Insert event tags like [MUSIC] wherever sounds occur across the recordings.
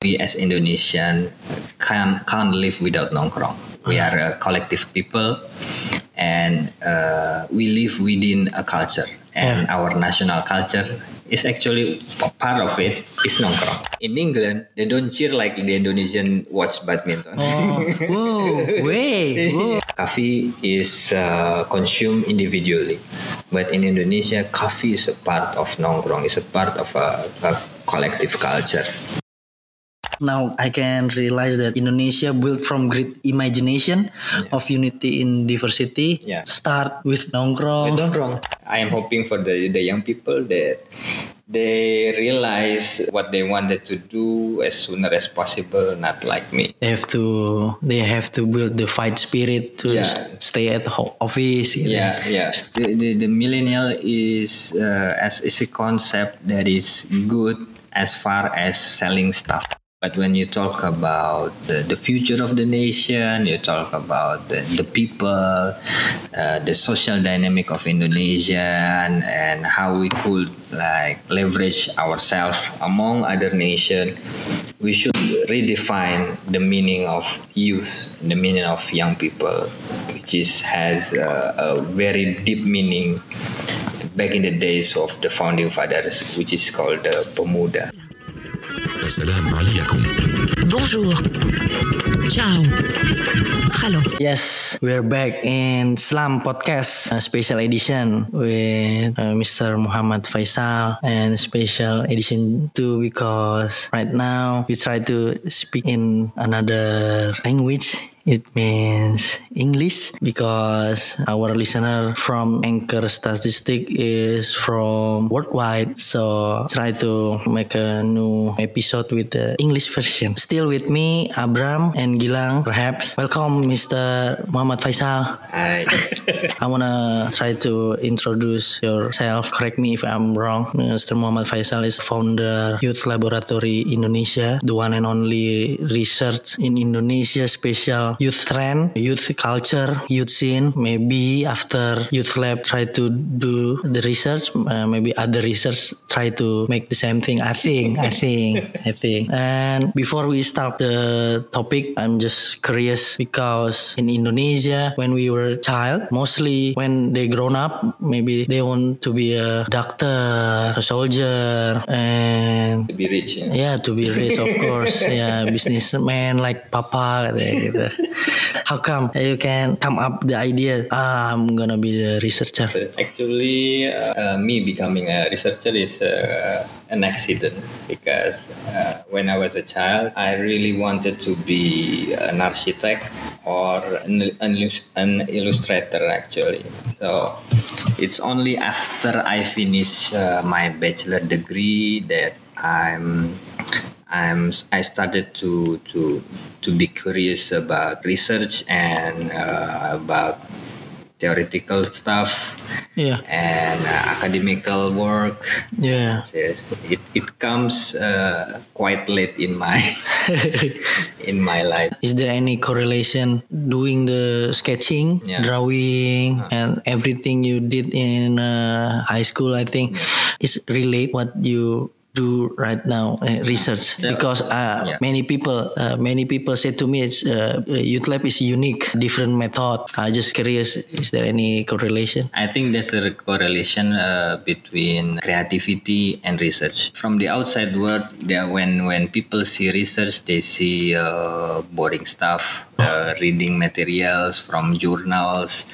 we as Indonesian can't can't live without nongkrong. We are a collective people, and uh, we live within a culture, and our national culture is actually part of it is nongkrong. In England, they don't cheer like the Indonesian watch badminton. Oh, whoa, [LAUGHS] way, whoa. Coffee is uh, consumed individually, but in Indonesia, coffee is a part of nongkrong. It's a part of a, a collective culture. Now I can realize that Indonesia built from great imagination of unity in diversity. Yeah. Start with nongkrong. nongkrong. I am hoping for the, the young people that they realize what they wanted to do as sooner as possible, not like me. They have to they have to build the fight spirit to Yeah. stay at ho- office. Yeah, yeah. The, the, the millennial is uh, as is a concept that is good as far as selling stuff. But when you talk about the, the future of the nation, you talk about the, the people, uh, the social dynamic of Indonesia, and, and how we could like leverage ourselves among other nations, we should redefine the meaning of youth, the meaning of young people, which is has a, a very deep meaning back in the days of the founding fathers, which is called the Pemuda. Assalam. Bonjour. Ciao. Hello. Yes, we're back in Slam Podcast, special edition with uh, Mr. Muhammad Faisal and special edition two because right now we try to speak in another language It means English because our listener from Anchor Statistic is from worldwide. So try to make a new episode with the English version. Still with me, Abram and Gilang. Perhaps welcome, Mr. Muhammad Faisal. I, [LAUGHS] I wanna try to introduce yourself. Correct me if I'm wrong. Mr. Muhammad Faisal is founder Youth Laboratory Indonesia, the one and only research in Indonesia special youth trend, youth culture, youth scene. Maybe after Youth Lab try to do the research, uh, maybe other research try to make the same thing. I think, I think, I think. And before we start the topic, I'm just curious because in Indonesia, when we were child, mostly when they grown up, maybe they want to be a doctor, a soldier, and to be rich. yeah. yeah, to be rich, of course. [LAUGHS] yeah, businessman like papa gitu. [LAUGHS] How come you can come up the idea? I'm gonna be the researcher. Actually, uh, me becoming a researcher is uh, an accident because uh, when I was a child, I really wanted to be an architect or an, an, an illustrator actually. So it's only after I finish uh, my bachelor degree that I'm I'm I started to to to be curious about research and uh, about theoretical stuff Yeah, and uh, academical work. yeah. Yes, it, it comes uh, quite late in my [LAUGHS] [LAUGHS] in my life. Is there any correlation doing the sketching, Yeah. drawing, and everything you did in uh, high school? I think is relate what you do right now uh, research because uh, Yeah. many people uh, many people say to me it's uh, youth lab is unique different method i just curious is there any correlation I think there's a correlation uh, between creativity and research. From the outside world, there when when people see research, they see uh, boring stuff, uh, reading materials from journals,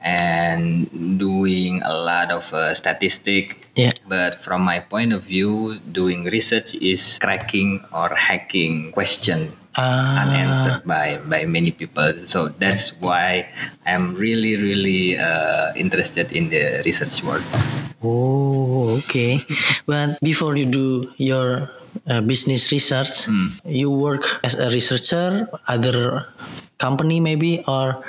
and doing a lot of uh, statistic. Yeah. But from my point of view, doing research is cracking or hacking question Ah. unanswered by by many people. So that's why I'm really really uh, interested in the research world. Oh, okay. but before you do your uh, business research, you work as a researcher, other company maybe, or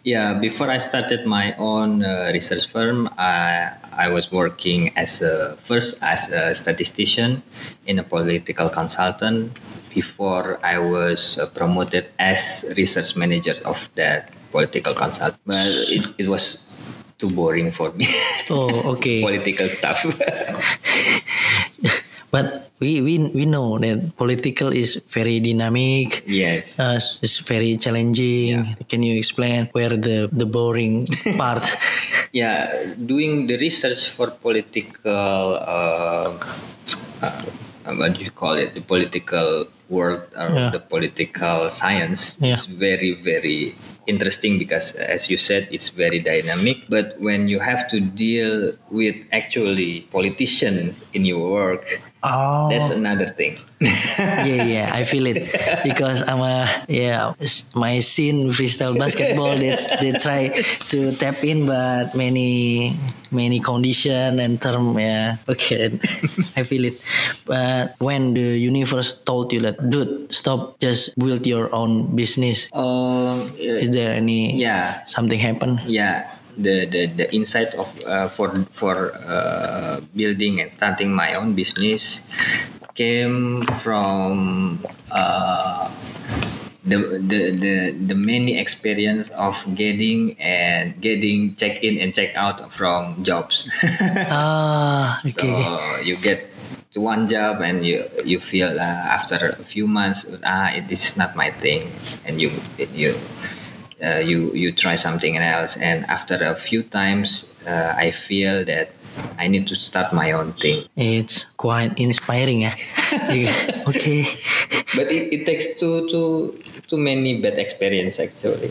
Yeah, before I started my own uh, research firm, I I was working as a first as a statistician in a political consultant. Before I was uh, promoted as research manager of that political consult, but it it was too boring for me. oh, okay. [LAUGHS] political stuff. [LAUGHS] But we we we know that political is very dynamic. Yes. Uh, it's very challenging. Can you explain where the the boring [LAUGHS] part? yeah, doing the research for political, uh, uh, what do you call it? The political world or Yeah. the political science Yeah. is very, very interesting because, as you said, it's very dynamic. But when you have to deal with actually politician in your work, Oh, that's another thing. [LAUGHS] yeah, yeah, I feel it because I'm a yeah my scene freestyle basketball. They they try to tap in, but many many condition and term. Yeah, okay, [LAUGHS] I feel it. But when the universe told you that, dude, stop, just build your own business. um, Is there any yeah. something happen? yeah the the, the insight of uh, for for uh, building and starting my own business came from uh, the, the the the many experience of getting and getting check in and check out from jobs [LAUGHS] Ah, okay. so you get to one job and you you feel uh, after a few months ah it, this is not my thing and you you uh, you you try something else and after a few times uh, I feel that I need to start my own thing It's quite inspiring, yeah. [LAUGHS] okay. but it, it takes too too too many bad experience actually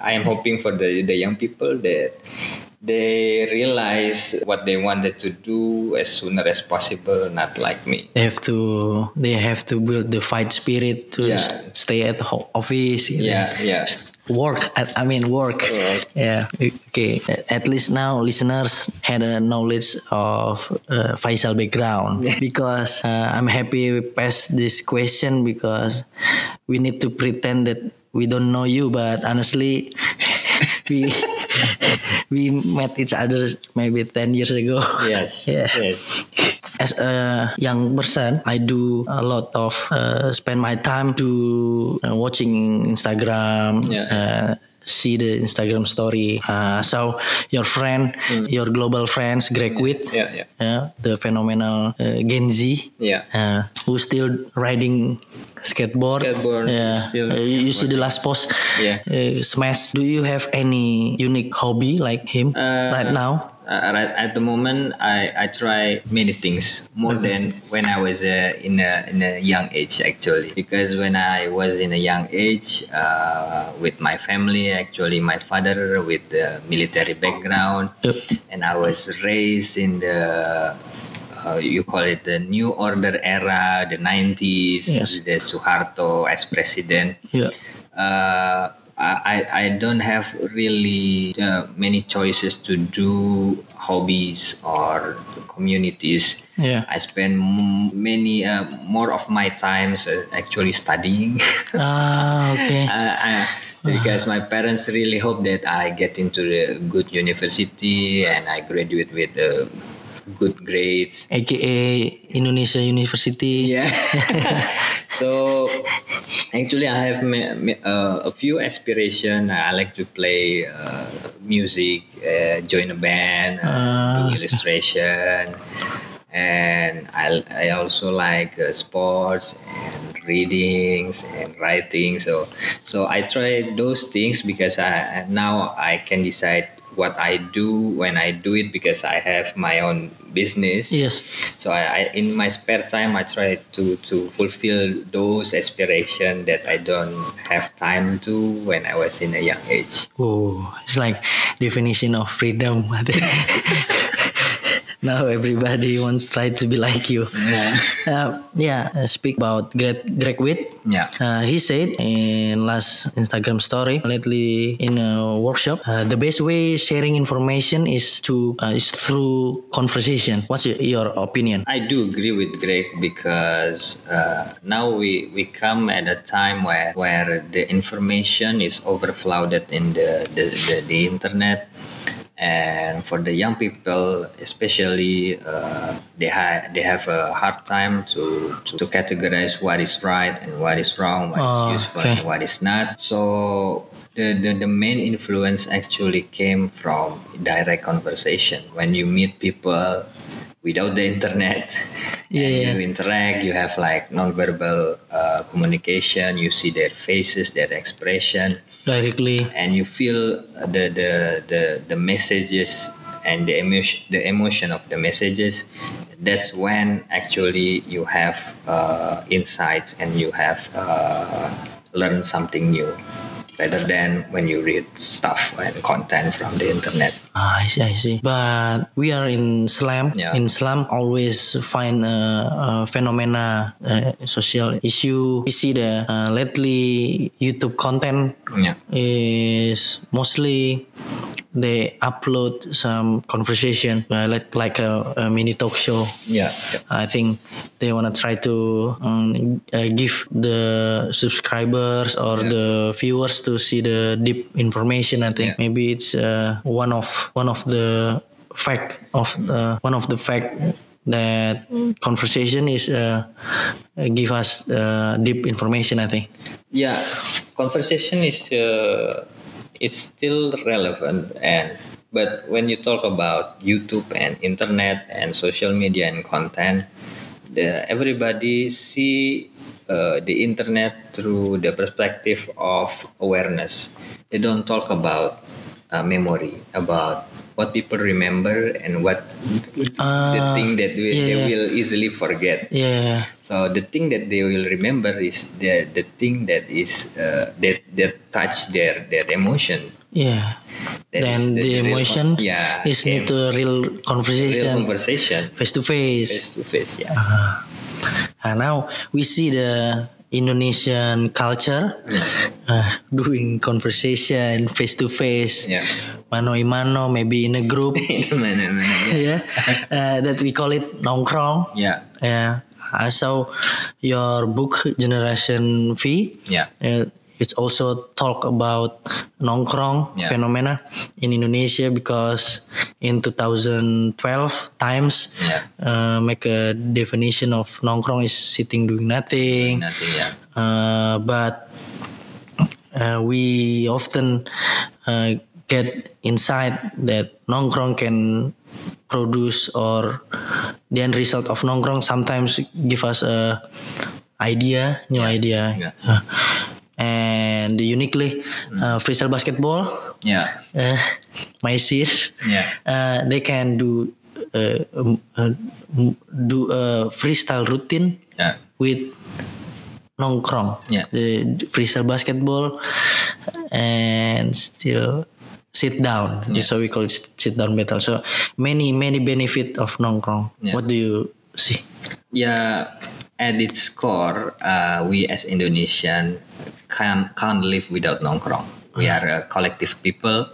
I am hoping for the the young people that they realize what they wanted to do as sooner as possible not like me they have to they have to build the fight spirit to Yeah. s- stay at the ho- office you know. yeah yeah work I, mean work Work. yeah okay at least now listeners had a knowledge of uh, Faisal background [LAUGHS] because uh, I'm happy we passed this question because we need to pretend that we don't know you but honestly [LAUGHS] we [LAUGHS] we met each other maybe 10 years ago yes [LAUGHS] Yeah. yes as a young person i do a lot of uh, spend my time to uh, watching instagram Yeah. uh, see the instagram story uh, so your friend your global friends greg witt Hmm. yeah, yeah. uh, the phenomenal uh, gen z yeah uh, who's still riding skateboard. Skateboard, Yeah. still Uh, you, you see the last post. Yeah. Uh, Smash. Do you have any unique hobby like him Uh, right now? Uh, right at the moment I, I try many things more than when I was uh, in a in a young age actually because when I was in a young age uh, with my family actually my father with the military background Yep. and I was raised in the uh, you call it the new order era the 90s Yes. the Suharto as president Yeah. I, I don't have really uh, many choices to do hobbies or communities. Yeah. I spend many uh, more of my times uh, actually studying. [LAUGHS] Ah, okay. Uh, uh, because my parents really hope that I get into the good university and I graduate with uh, good grades. AKA Indonesia University. Yeah. [LAUGHS] so actually, I have uh, a few aspiration. I like to play uh, music, uh, join a band, uh, Ah. do illustration, and I I also like uh, sports and readings and writing. So so I try those things because I now I can decide what I do when I do it because I have my own business. Yes. So I, I in my spare time I try to to fulfill those aspirations that I don't have time to when I was in a young age. Oh, it's like definition of freedom. [LAUGHS] now everybody wants to try to be like you. Yeah. Uh, yeah. uh, Speak about Greg Greg Witt. Yeah. Uh, he said in last Instagram story lately in a workshop, uh, the best way sharing information is to uh, is through conversation. What's your, your opinion? I do agree with Greg because uh, now we, we come at a time where, where the information is overflooded in the, the, the, the internet. And for the young people, especially, uh, they, ha- they have a hard time to, to, to categorize what is right and what is wrong, what is Oh, useful okay. and what is not. So the, the, the main influence actually came from direct conversation. When you meet people without the internet, [LAUGHS] Yeah, yeah. you interact. You have like nonverbal uh, communication. You see their faces, their expression, Directly. and you feel the the the, the messages and the emotion the emotion of the messages. That's when actually you have uh, insights and you have uh, learned something new, rather than when you read stuff and content from the internet. Ah, I see, I see. But we are in Slam. Yeah. In Slam, always find uh, uh, phenomena, uh, social issue. We see the uh, lately YouTube content Yeah. is mostly they upload some conversation uh, like like a, a mini talk show. Yeah. yeah. I think they wanna try to um, uh, give the subscribers or the viewers to see the deep information. I think Yeah. maybe it's uh, one of one of the fact of uh, one of the fact that conversation is uh, uh, give us uh, deep information. I think. yeah conversation is uh, it's still relevant and but when you talk about youtube and internet and social media and content the, everybody see uh, the internet through the perspective of awareness. They don't talk about uh, memory about what people remember and what the Ah, thing that we, yeah, they yeah. will easily forget Yeah. so the thing that they will remember is the the thing that is uh, that that touch their their emotion. Yeah. That Then the, the emotion yeah, is need to real Real conversation, conversation, face to face. face to face. Yeah. And now we see the Indonesian culture uh, doing conversation face to face, Yeah. mano a mano, maybe in a group, [LAUGHS] Mana, mana, yeah. [LAUGHS] yeah, uh, that we call it nongkrong. Yeah. Yeah. I saw your book Generation V. Yeah. Uh, it's also talk about nongkrong Yeah. phenomena in Indonesia because in 2012 times Yeah. uh, make a definition of nongkrong is sitting doing nothing. Nothing. Yeah. Uh, but uh, we often uh, get insight that nongkrong can produce or the end result of nongkrong sometimes give us a idea, new idea. Yeah. Uh, and uniquely, uh, freestyle basketball, Yeah. uh, my seer, Yeah. uh, they can do uh, um, uh, do a freestyle routine Yeah. with nongkrong Yeah. the freestyle basketball and still sit down so we call it sit down battle so many many benefit of nongkrong Yeah. what do you see Yeah. At its core, uh, we as Indonesian can can't live without nongkrong. We are a collective people,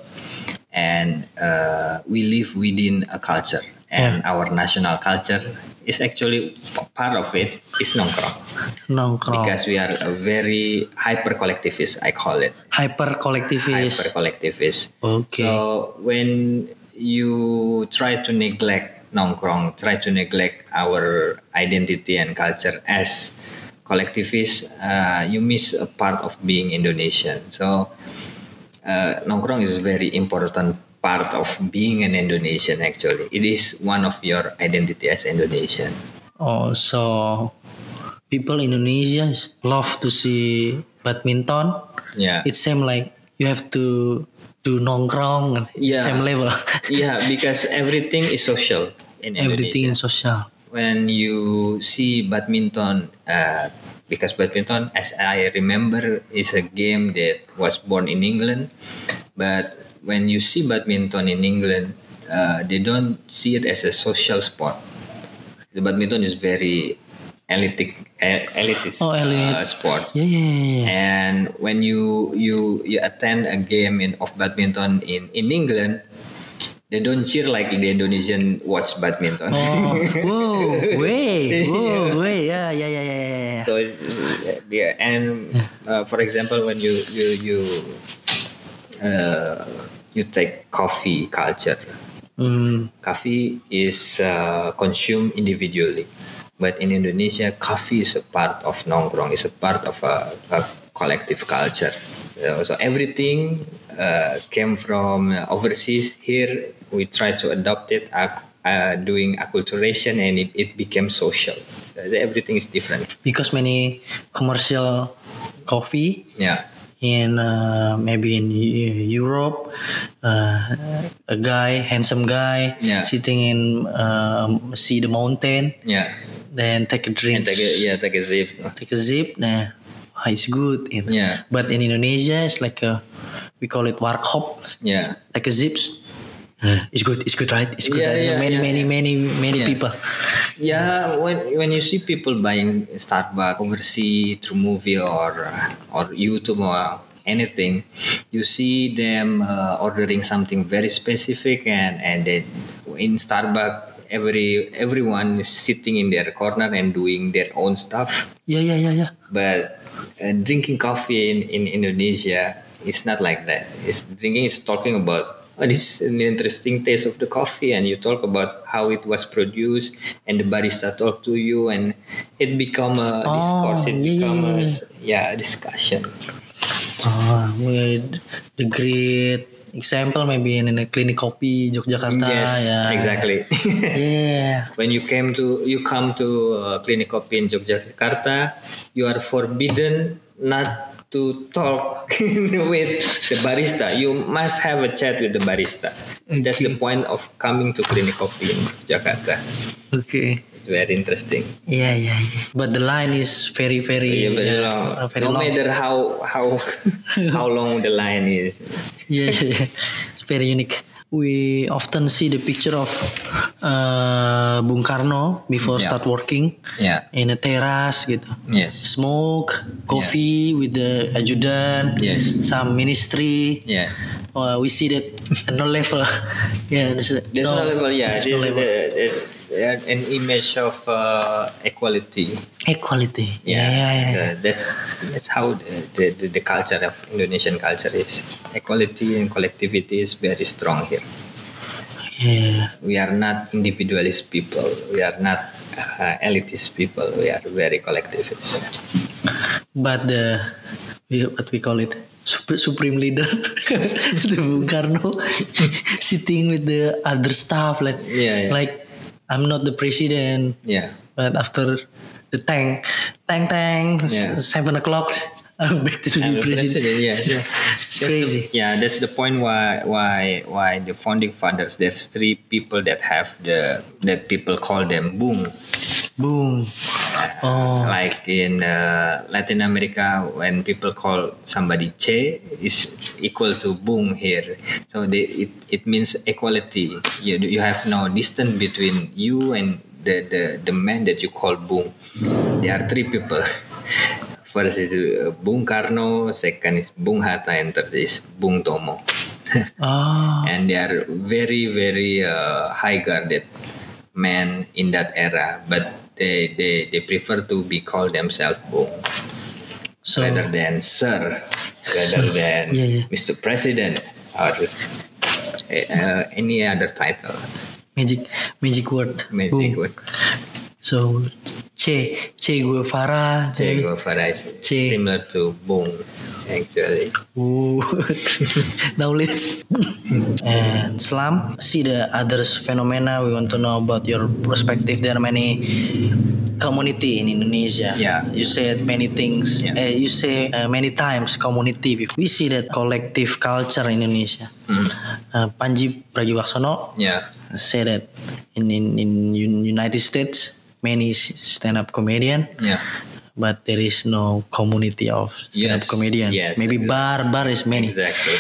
and uh, we live within a culture. And our national culture is actually part of it is nongkrong nongkrong because we are a very hyper collectivist. I call it hyper collectivist hyper collectivist. Okay. So when you try to neglect nongkrong, try to neglect our identity and culture as collectivists, uh, you miss a part of being Indonesian. So uh, nongkrong is a very important part of being an Indonesian. Actually, it is one of your identity as Indonesian. oh so people in Indonesia love to see badminton Yeah. it seems like you have to do nongkrong Yeah. same level [LAUGHS] yeah, because everything is social in everything Indonesia. in social when you see badminton, uh, because badminton, as I remember, is a game that was born in England. But when you see badminton in England, uh, they don't see it as a social sport. The badminton is very elitic, elitist Oh, elite. uh, sport. yeah yeah, yeah. And when you you you attend a game in of badminton in in England, they don't cheer like the Indonesian watch badminton. Oh, [LAUGHS] whoa, way, whoa, way, yeah, yeah, yeah, yeah. So yeah, and uh, for example, when you you you uh, you take coffee culture, Mm, coffee is uh, consumed individually, but in Indonesia, coffee is a part of nongkrong, is a part of a, a collective culture. So, so everything uh, came from overseas. Here, we try to adopt it ac- uh, doing acculturation and it, it became social. Uh, Everything is different. because many commercial coffee Yeah. in uh, maybe in Eu- Europe, uh, a guy, handsome guy, Yeah. sitting in um, see the mountain, Yeah. Then take a drink, And take a, yeah, take a zip. take a sip. Nah, ah, it's good. you know. Yeah. But in Indonesia, it's like a we call it warkop. Yeah. Like a zips. Uh, it's good. It's good, right? It's good. Yeah, right? So yeah, many, yeah. many, many, many Yeah. people. Yeah, when when you see people buying Starbucks overseas through movie or or YouTube or anything, you see them uh, ordering something very specific and and then in Starbucks every everyone is sitting in their corner and doing their own stuff. Yeah, yeah, yeah, yeah. But uh, drinking coffee in, in Indonesia is not like that. It's drinking is talking about oh, this is an interesting taste of the coffee, and you talk about how it was produced, and the barista talk to you, and it become a Oh, discourse. It yeah, yeah, become yeah, a yeah. yeah a discussion. Ah, the great example maybe in a clinic kopi Yogyakarta. yes, yeah. exactly. Yeah. [LAUGHS] when you came to you come to uh, clinic kopi in Yogyakarta, you are forbidden not to talk [LAUGHS] with the barista. You must have a chat with the barista. That's the Okay. point of coming to clinic kopi in Jakarta. Okay. Very interesting. Yeah, yeah, yeah. But the line is very, very, Yeah, but, you uh, very no long. matter how how [LAUGHS] how long the line is. yeah, yeah, yeah. It's very unique. We often see the picture of uh, Bung Karno before Yeah. start working Yeah. in a terrace gitu. Yes. Smoke, coffee with the adjutant, Yes. some ministry. Yeah. Uh, we see that [LAUGHS] no level. yeah, there's, There's no, level. Yeah. there's no There's, level. there's an image of uh, equality. Equality. Yeah, Yeah, yeah, yeah. so that's that's how the, the, the culture of Indonesian culture is. Equality and collectivity is very strong here. yeah. We are not individualist people. We are not uh, elitist people. We are very collectivist. But the we, what we call it supreme leader, [LAUGHS] the Bung Karno, [LAUGHS] sitting with the other staff like Yeah, yeah. like I'm not the president, Yeah. but after the tank, tank, tank, Yeah. seven o'clock, I'm [LAUGHS] back to the the president. president, yes. Yeah, [LAUGHS] it's That's the- crazy. yeah, that's the point why why why the founding fathers. There's three people that have the that people call them Bung. Bung. Oh, Like in uh, Latin America, when people call somebody Che, is equal to Bung here. So they, it, it means equality. You, you have no distance between you and the, the, the man that you call Bung. There are three people. [LAUGHS] First is uh, Bung Karno, second is Bung Hatta, and third is Bung Tomo. oh, [LAUGHS] and they are very, very uh, high guarded men in that era, but they, they, they prefer to be called themselves Bung so rather than Sir, rather than Yeah, yeah. Mr. President or uh, any other title. magic magic word. Magic Boom. word. So Che Che Guevara. Che Guevara is Che. similar to Bung, actually. Ooh, [LAUGHS] knowledge. [LAUGHS] and Slam, see the others phenomena. We want to know about your perspective. There are many community in Indonesia. Yeah. you said many things. Yeah. Uh, you say uh, many times community. We see that collective culture in Indonesia. Uh, Panji Pragiwaksono Yeah. say that in in in Un- United States many stand up comedian Yeah. but there is no community of stand up Yes, comedian yes, maybe exactly. bar bar is many Exactly.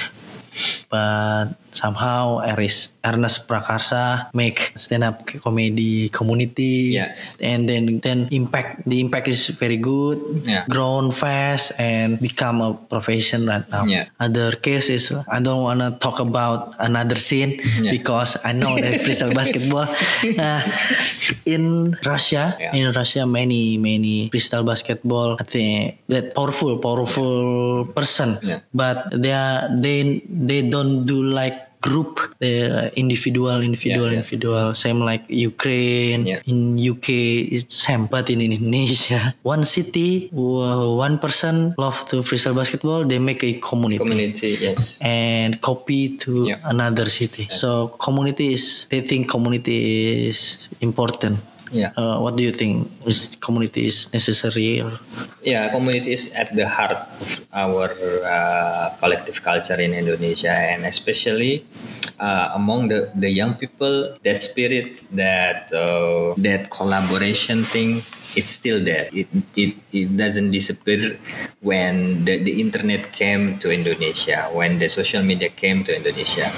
but somehow Eris Ernest Prakarsa make stand up comedy community Yes. and then then impact the impact is very good Yeah. grown fast and become a profession right now Yeah. other cases I don't wanna talk about another scene Yeah. because I know that freestyle [LAUGHS] basketball uh, in Russia Yeah. in Russia many many freestyle basketball I think that powerful powerful person Yeah. but they are they they don't do like group, the individual, individual, Yeah, yeah. individual. Same like Ukraine. Yeah. In UK, it's same. But in Indonesia, [LAUGHS] one city, one person love to freestyle basketball. They make a community. Community, yes. and copy to Yeah. another city. So community is they think community is important. Yeah. Uh, what do you think? Is community is necessary? Or? Yeah, community is at the heart of our uh, collective culture in Indonesia, and especially uh, among the, the young people, that spirit, that uh, that collaboration thing, it's still there. It, it it doesn't disappear when the, the internet came to Indonesia, when the social media came to Indonesia,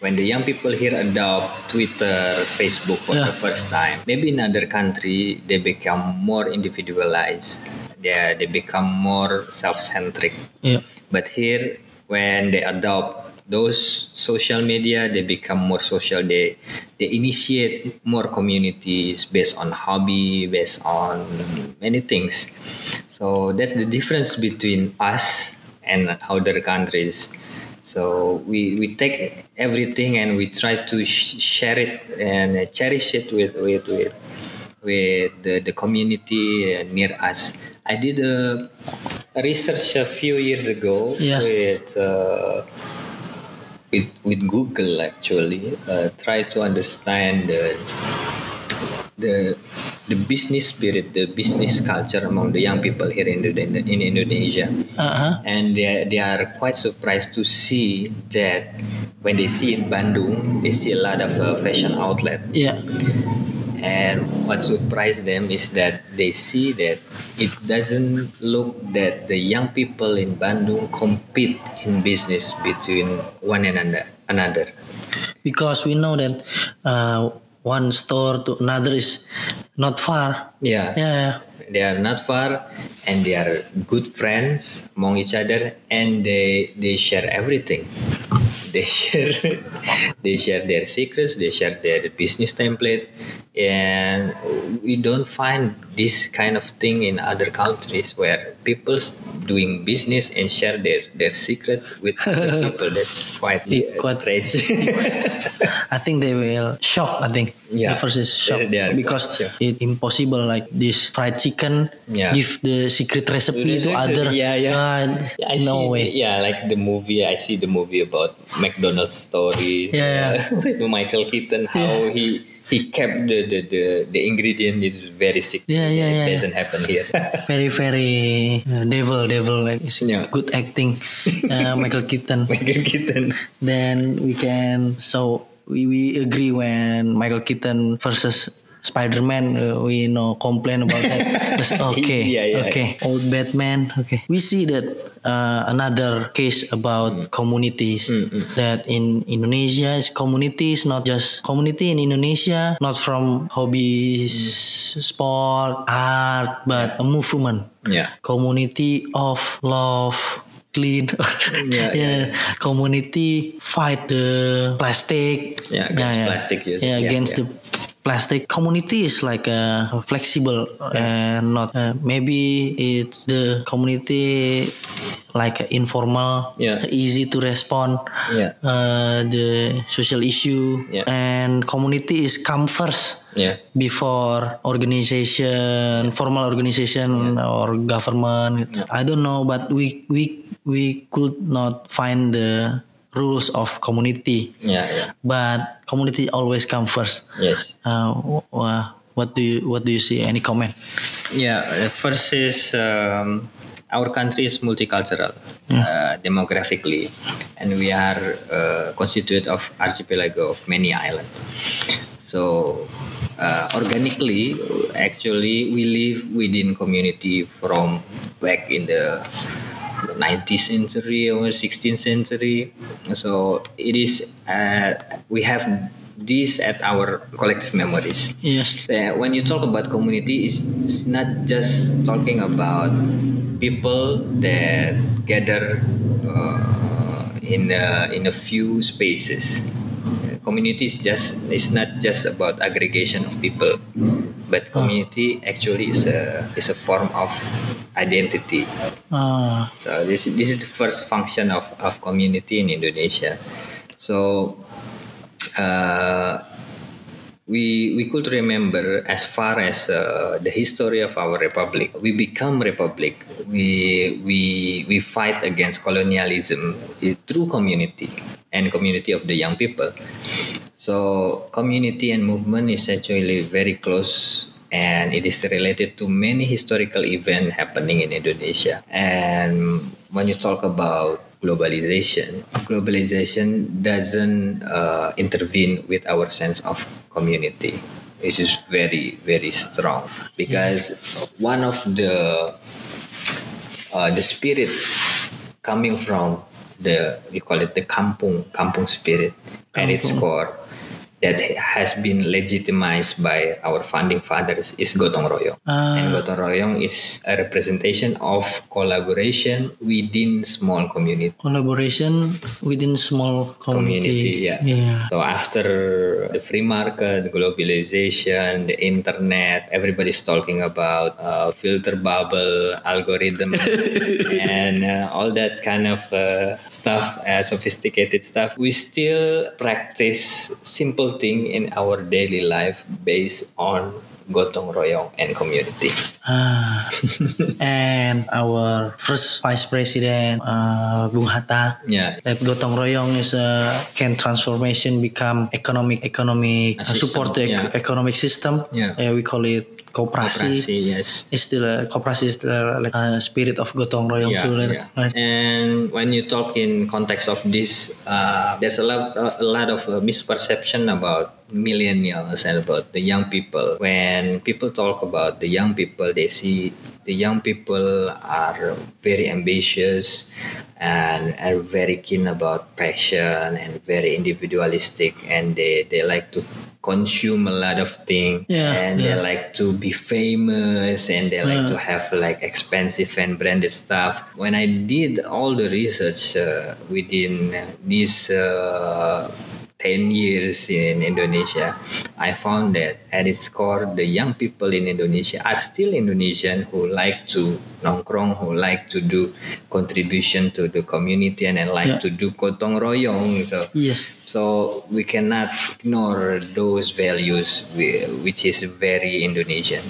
when the young people here adopt Twitter, Facebook for Yeah. the first time. Maybe in other country they become more individualized. They they become more self-centric. Yeah. But here, when they adopt those social media, they become more social. They they initiate more communities based on hobby, based on many things. So that's the difference between us and other countries. So we, we take everything and we try to sh- share it and cherish it with with with, with the, the community uh, near us. I did a, research a few years ago Yes. with uh, with with Google actually. Uh, try to understand the the the business spirit, the business culture among the young people here in, the, in Indonesia Uh-huh. and they, they are quite surprised to see that when they see in Bandung, they see a lot of uh, fashion outlet. Yeah. And what surprised them is that they see that it doesn't look that the young people in Bandung compete in business between one another. Another. Because we know that uh, one store to another is not far. Yeah. Yeah. They are not far, and they are good friends among each other, and they they share everything. [LAUGHS] They share [LAUGHS] they share their secrets, they share their business template, and we don't find this kind of thing in other countries where people doing business and share their their secret with other [LAUGHS] people. That's quite, It uh, quite- strange. I think they will shock. I think Yeah. the first is shock They- they because quite shocked. it impossible like this fried chicken Yeah. give the secret recipe to other. yeah, yeah. Uh, Yeah, I no see, way. Yeah, like the movie. I see the movie about McDonald's stories. Yeah, uh, [LAUGHS] with Michael Keaton, how he he kept the the, the, the ingredient is very secret. Yeah, yeah, yeah, It yeah. doesn't happen here. Very very uh, devil devil like it's Yeah. good acting. [LAUGHS] Uh, Michael Keaton. Michael Keaton. then we can so we, we agree when Michael Keaton versus Spider-Man uh, we no complain about that [LAUGHS] That's okay Yeah, yeah, okay old Batman okay we see that uh, another case about Mm. communities that in Indonesia is communities not just community in Indonesia not from hobbies Mm. sport art but a movement Yeah. community of love clean [LAUGHS] Yeah, yeah, community fight the plastic Yeah, against plastic use. yeah, Yeah, against yeah. the plastic community is like uh, flexible and not uh, maybe it's the community like uh, informal Yeah. easy to respond Yeah. uh, the social issue Yeah. and community is come first Yeah. before organization formal organization or government i don't know but we we we could not find the rules of community Yeah. Yeah. but community always come first Yes. uh, wh- wh- what do you what do you see any comment Yeah, first is um, our country is multicultural uh, demographically, and we are uh, constituted of archipelago of many islands. So uh, organically, actually, we live within community from back in the 19th century or 16th century. So it is uh, we have this at our collective memories. yes Uh, when you talk about community, it's, it's not just talking about people that gather uh, in a, in a few spaces. Uh, Community is just it's not just about aggregation of people, but community actually is a is a form of identity. uh, So this this is the first function of, of community in Indonesia. So uh, we we could remember as far as uh, the history of our republic we become republic we we we fight against colonialism through community and community of the young people so community and movement is actually very close and it is related to many historical events happening in Indonesia and when you talk about globalization globalization doesn't uh, intervene with our sense of community which is very very strong because one of the uh, the spirit coming from the we call it the kampung kampung spirit at its Kampung. core that has been legitimized by our founding fathers is gotong royong Ah. and gotong royong is a representation of collaboration within small community Collaboration within small community. community yeah. Yeah. so after the free market globalization the internet everybody's talking about uh, filter bubble algorithm [LAUGHS] and uh, all that kind of uh, stuff uh, sophisticated stuff we still practice simple thing in our daily life based on gotong royong and community Ah. [LAUGHS] and our first vice president, uh, Bung Hatta, yeah that gotong royong is a can transformation become economic economic A uh, support the system, yeah. economic system. Yeah. we call it kooperasi. Koperasi, yes It's still a kooperasi is still like a spirit of gotong royong yeah, too. yeah. Right? And when you talk in context of this, uh, there's a lot, a lot of uh, misperception about millennials and about the young people. When people talk about the young people, they see the young people are very ambitious and are very keen about passion and very individualistic, and they, they like to consume a lot of things Yeah, and they like to be famous and they like Yeah. to have like expensive and branded stuff. When I did all the research uh, within this uh, 10 years in Indonesia, I found that at its core, the young people in Indonesia are still Indonesian who like to nongkrong, who like to do contribution to the community and then like Yeah. to do gotong royong. So Yes. so we cannot ignore those values, which is very Indonesian.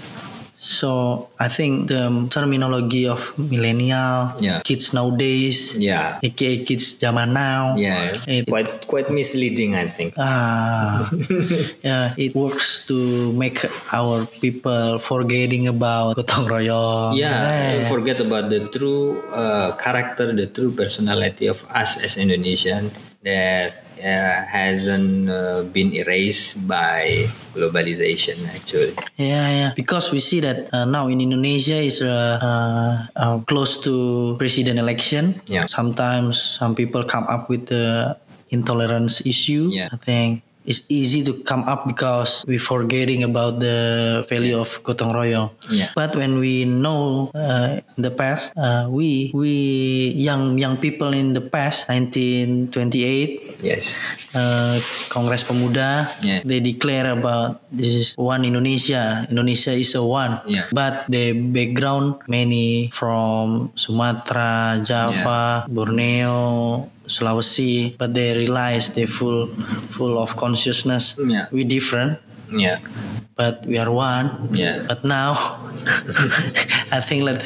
So I think the terminology of millennial Yeah. kids nowadays, Yeah, aka kids zaman now, yeah, It- quite quite misleading, I think. Ah, [LAUGHS] yeah, it works to make our people forgetting about gotong royong. Yeah, forget about the true uh, character, the true personality of us as Indonesian that uh, hasn't uh, been erased by globalization. Actually, Yeah, yeah. Because we see that uh, now in Indonesia is uh, uh, uh, close to president election. Yeah. Sometimes some people come up with the intolerance issue. Yeah. I think it's easy to come up because we forgetting about the value of gotong royong. Yeah. But when we know uh, in the past, uh, we we young young people in the past, 1928, yes, uh, Kongres Pemuda, Yeah. they declare about this is one Indonesia. Indonesia is a one. Yeah. But the background many from Sumatra, Java, Borneo, Sulawesi, but they realize they full full of consciousness. Yeah. We different, yeah, but we are one. Yeah. But now, [LAUGHS] I think that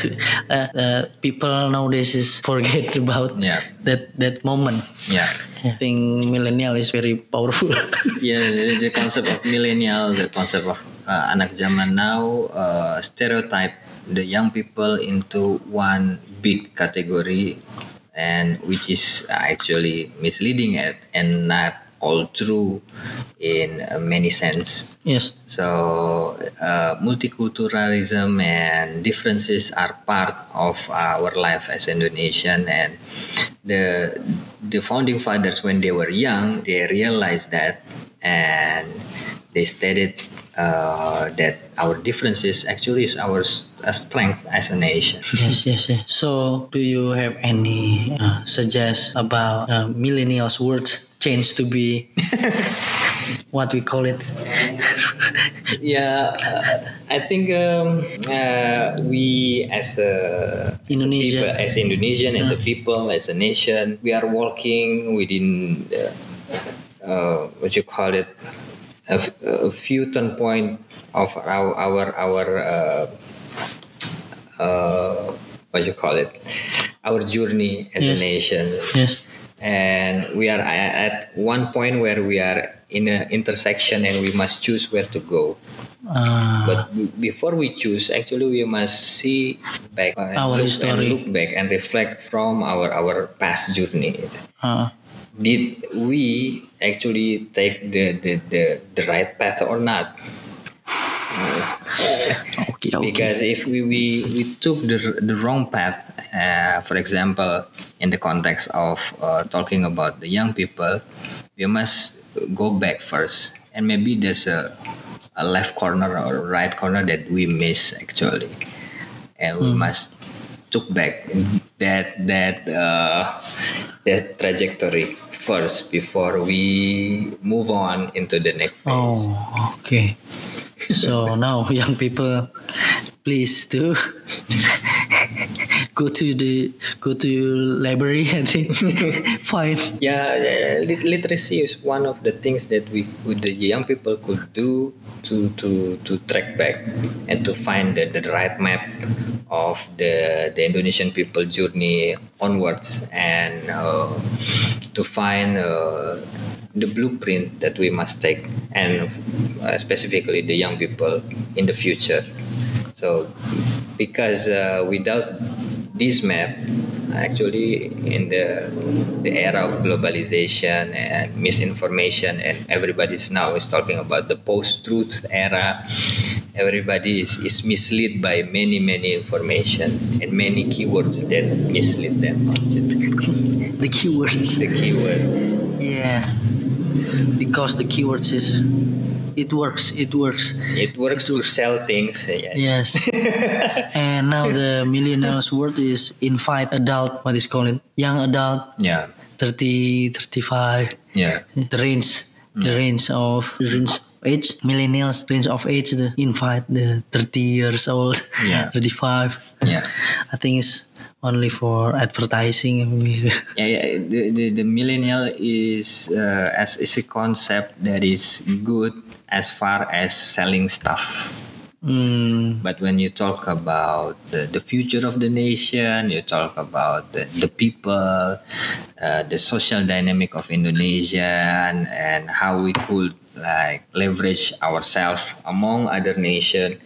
uh, uh, people nowadays is forget [LAUGHS] about Yeah. that that moment. yeah. I think millennial is very powerful. [LAUGHS] yeah the, the concept of millennial the concept of uh, anak zaman now uh, stereotype the young people into one big category and which is actually misleading and, and not all true in many sense yes. so uh, multiculturalism and differences are part of our life as Indonesian and the the founding fathers when they were young they realized that and they stated uh, that our differences actually is our strength as a nation. [LAUGHS] Yes, yes, yes. So, do you have any uh, suggest about uh, millennials' words change to be [LAUGHS] what we call it? [LAUGHS] yeah, uh, I think um, uh, we as a Indonesia. as, a people, as Indonesian, as a people, as a nation, we are walking within uh, what you call it a, f- a few turn point of our our our uh, uh, what you call it our journey as Yes. a nation Yes. and we are at one point where we are in an intersection and we must choose where to go Uh, but before we choose actually we must see back and Our look, history. and look back and reflect from our our past journey uh, did we actually take the the, the, the right path or not? Okay, okay. because if we, we, we took the, the wrong path uh, for example in the context of uh, talking about the young people we must go back first. And maybe there's a, a left corner or right corner that we miss actually. And we must took back that that uh, that trajectory first before we move on into the next oh, phase Oh, okay. So now young people, please do [LAUGHS] go to the go to library. [LAUGHS] and think fine. Yeah, uh, literacy is one of the things that we, with the young people, could do to to to track back and to find the, the right map of the the Indonesian people journey onwards and uh, to find uh, the blueprint that we must take and uh, specifically the young people in the future. So, because uh, without this map, actually, in the the era of globalization and misinformation, and everybody's now is talking about the post-truth era. Everybody is, is misled by many many information and many keywords that mislead them. The keywords. The keywords. Yeah. Because the keywords is it works. It works. It works to sell things. Eh, yes. Yes. [LAUGHS] and now the millennials word is invite adult. What is called? Young adult. Yeah. 30, 35. Yeah. the range the mm. range of the range age millennials range of age the invite the 30 years old Yeah. [LAUGHS] 35 Yeah. i think it's only for advertising [LAUGHS] yeah, yeah the, the, the millennial is uh, as is a concept that is good as far as selling stuff. Mm, but when you talk about the, the future of the nation you talk about the, the people uh, the social dynamic of indonesia and, and how we could like leverage ourselves among other nation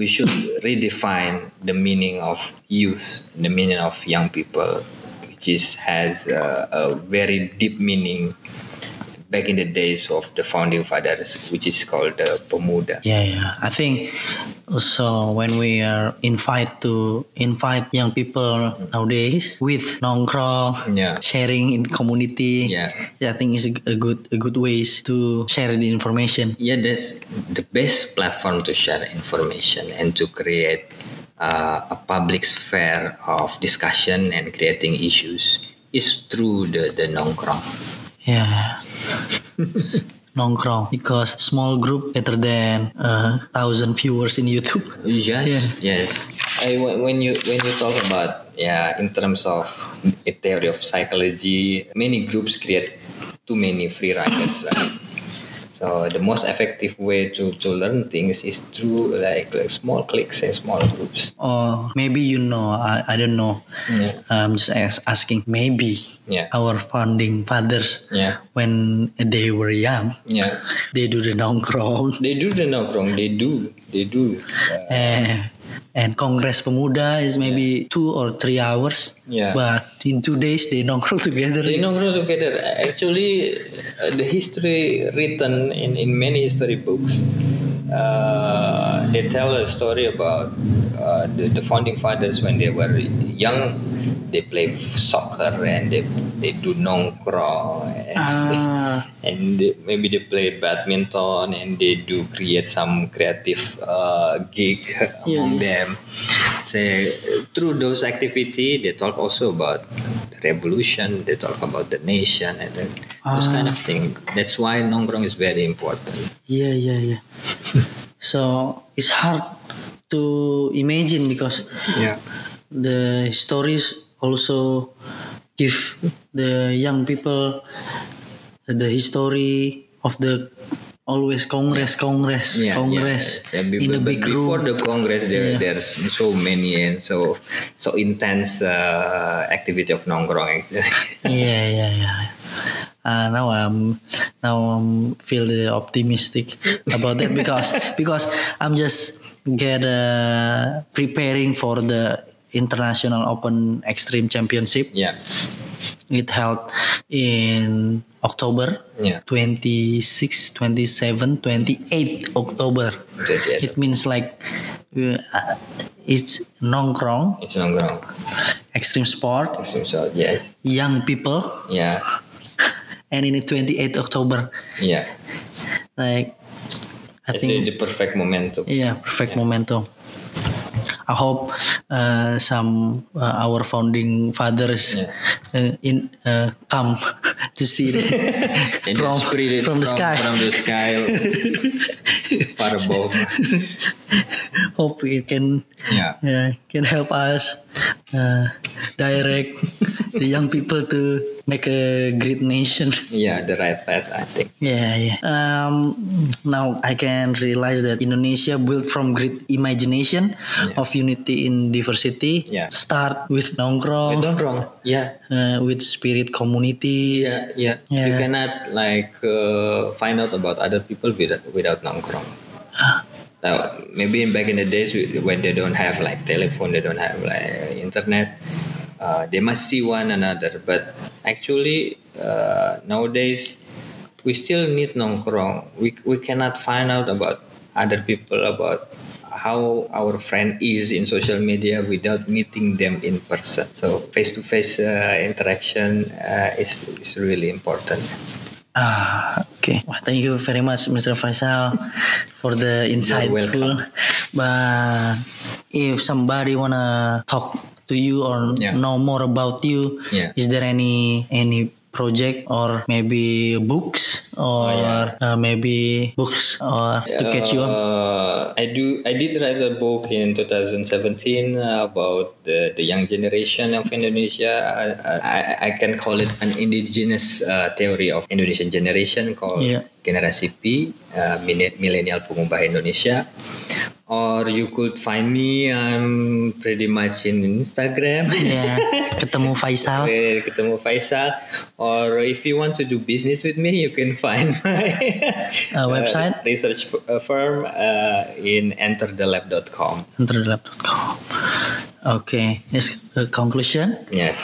we should redefine the meaning of youth the meaning of young people which is has uh, a very deep meaning back in the days of the founding fathers which is called the pemuda yeah yeah i think also when we are invite to invite young people nowadays with nongkrong Yeah. sharing in community Yeah. i think is a good a good ways to share the information Yeah, that's the best platform to share information and to create uh, a public sphere of discussion and creating issues is through the, the nongkrong. Yeah. [LAUGHS] Nongkrong because small group better than a thousand viewers in YouTube. Yes, yes. I, when when you when you talk about yeah, in terms of a theory of psychology, many groups create too many free riders, right? So the most effective way to, to learn things is through like like small cliques and small groups. Or maybe you know, I, I don't know. Yeah. I'm just as- asking. Maybe Yeah. our founding fathers, Yeah. when they were young, Yeah. [LAUGHS] they do the nongkrong. They do the nongkrong. They do. They do. Uh, Eh, and Congress Pemuda is maybe two or three hours. Yeah. But in two days they nongkrong together. they nongkrong together. Actually, uh, the history written in, in many history books, uh, they tell a story about uh, the, the founding fathers when they were young. They play soccer and they they do nongkrong and, Ah. [LAUGHS] and they, maybe they play badminton and they do create some creative uh, gig among them. So through those activity, they talk also about the revolution. They talk about the nation and then those kind of thing. That's why nongkrong is very important. Yeah, yeah, yeah. [LAUGHS] so it's hard to imagine because Yeah. the stories also give the young people the history of the always congress congress Yeah, congress yeah. Yeah, in but- big before room the congress, there there's so many and so so intense uh, activity of nongkrong. [LAUGHS] yeah yeah yeah uh, now i'm now i'm feel the optimistic about that because [LAUGHS] because i'm just get uh, preparing for the international open extreme championship. Yeah, it held in october yeah. 26 27 28 october. 28. it means like uh, it's nongkrong. It's nongkrong. extreme sport. So, so yeah, young people. Yeah, and in the 28 october yeah. like i It's the, think the perfect momentum. yeah perfect momentum i hope uh, some uh, our founding fathers Yeah. uh, in uh, come [LAUGHS] to see it [LAUGHS] And from, it from the sky From the sky, [LAUGHS] far above. hope it can Yeah. yeah, can help us uh, direct [LAUGHS] the young people to make a great nation. Yeah, the right path, I think. Yeah, yeah. Um, now I can realize that Indonesia built from great imagination of unity in diversity. Yeah. Start with nongkrong, With nongkrong. Yeah. uh, with spirit communities. Yeah, yeah. You Yeah. cannot like uh, find out about other people without without nongkrong. Now, maybe back in the days when they don't have like telephone, they don't have like internet, uh, they must see one another. But actually, uh, nowadays we still need nongkrong. We we cannot find out about other people about how our friend is in social media without meeting them in person. So face to face interaction uh, is is really important. Ah, okay. Wah, thank you very much, Mr. Faisal, for the insightful. But if somebody wanna talk to you or Yeah. know more about you, Yeah. is there any any project or maybe books or yeah. uh, maybe books or to catch you? Uh, I do. I did write a book in 2017 uh, about the, the young generation of Indonesia. I, I, I can call it an indigenous uh, theory of Indonesian generation called Yeah. Generasi P, uh, Millennial Pengubah Indonesia. Or you could find me. I'm pretty much in Instagram. Ya, ketemu Faisal. Where [LAUGHS] ketemu Faisal or if you want to do business with me you can find my [LAUGHS] Uh, website? research f- uh, firm uh, in enterthelab.com Interlab.com. Okay, yes. uh, conclusion. yes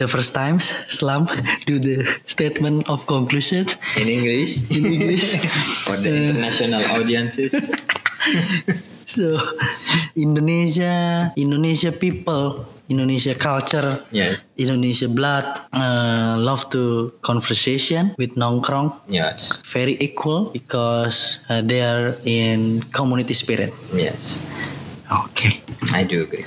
The first times, Slam do the statement of conclusion. in English in English [LAUGHS] for the international audiences [LAUGHS] So Indonesia, Indonesia people, Indonesia culture, yes Indonesia blood, uh, love to conversation with nongkrong. yes Very equal because uh, they are in community spirit. yes Okay. I do agree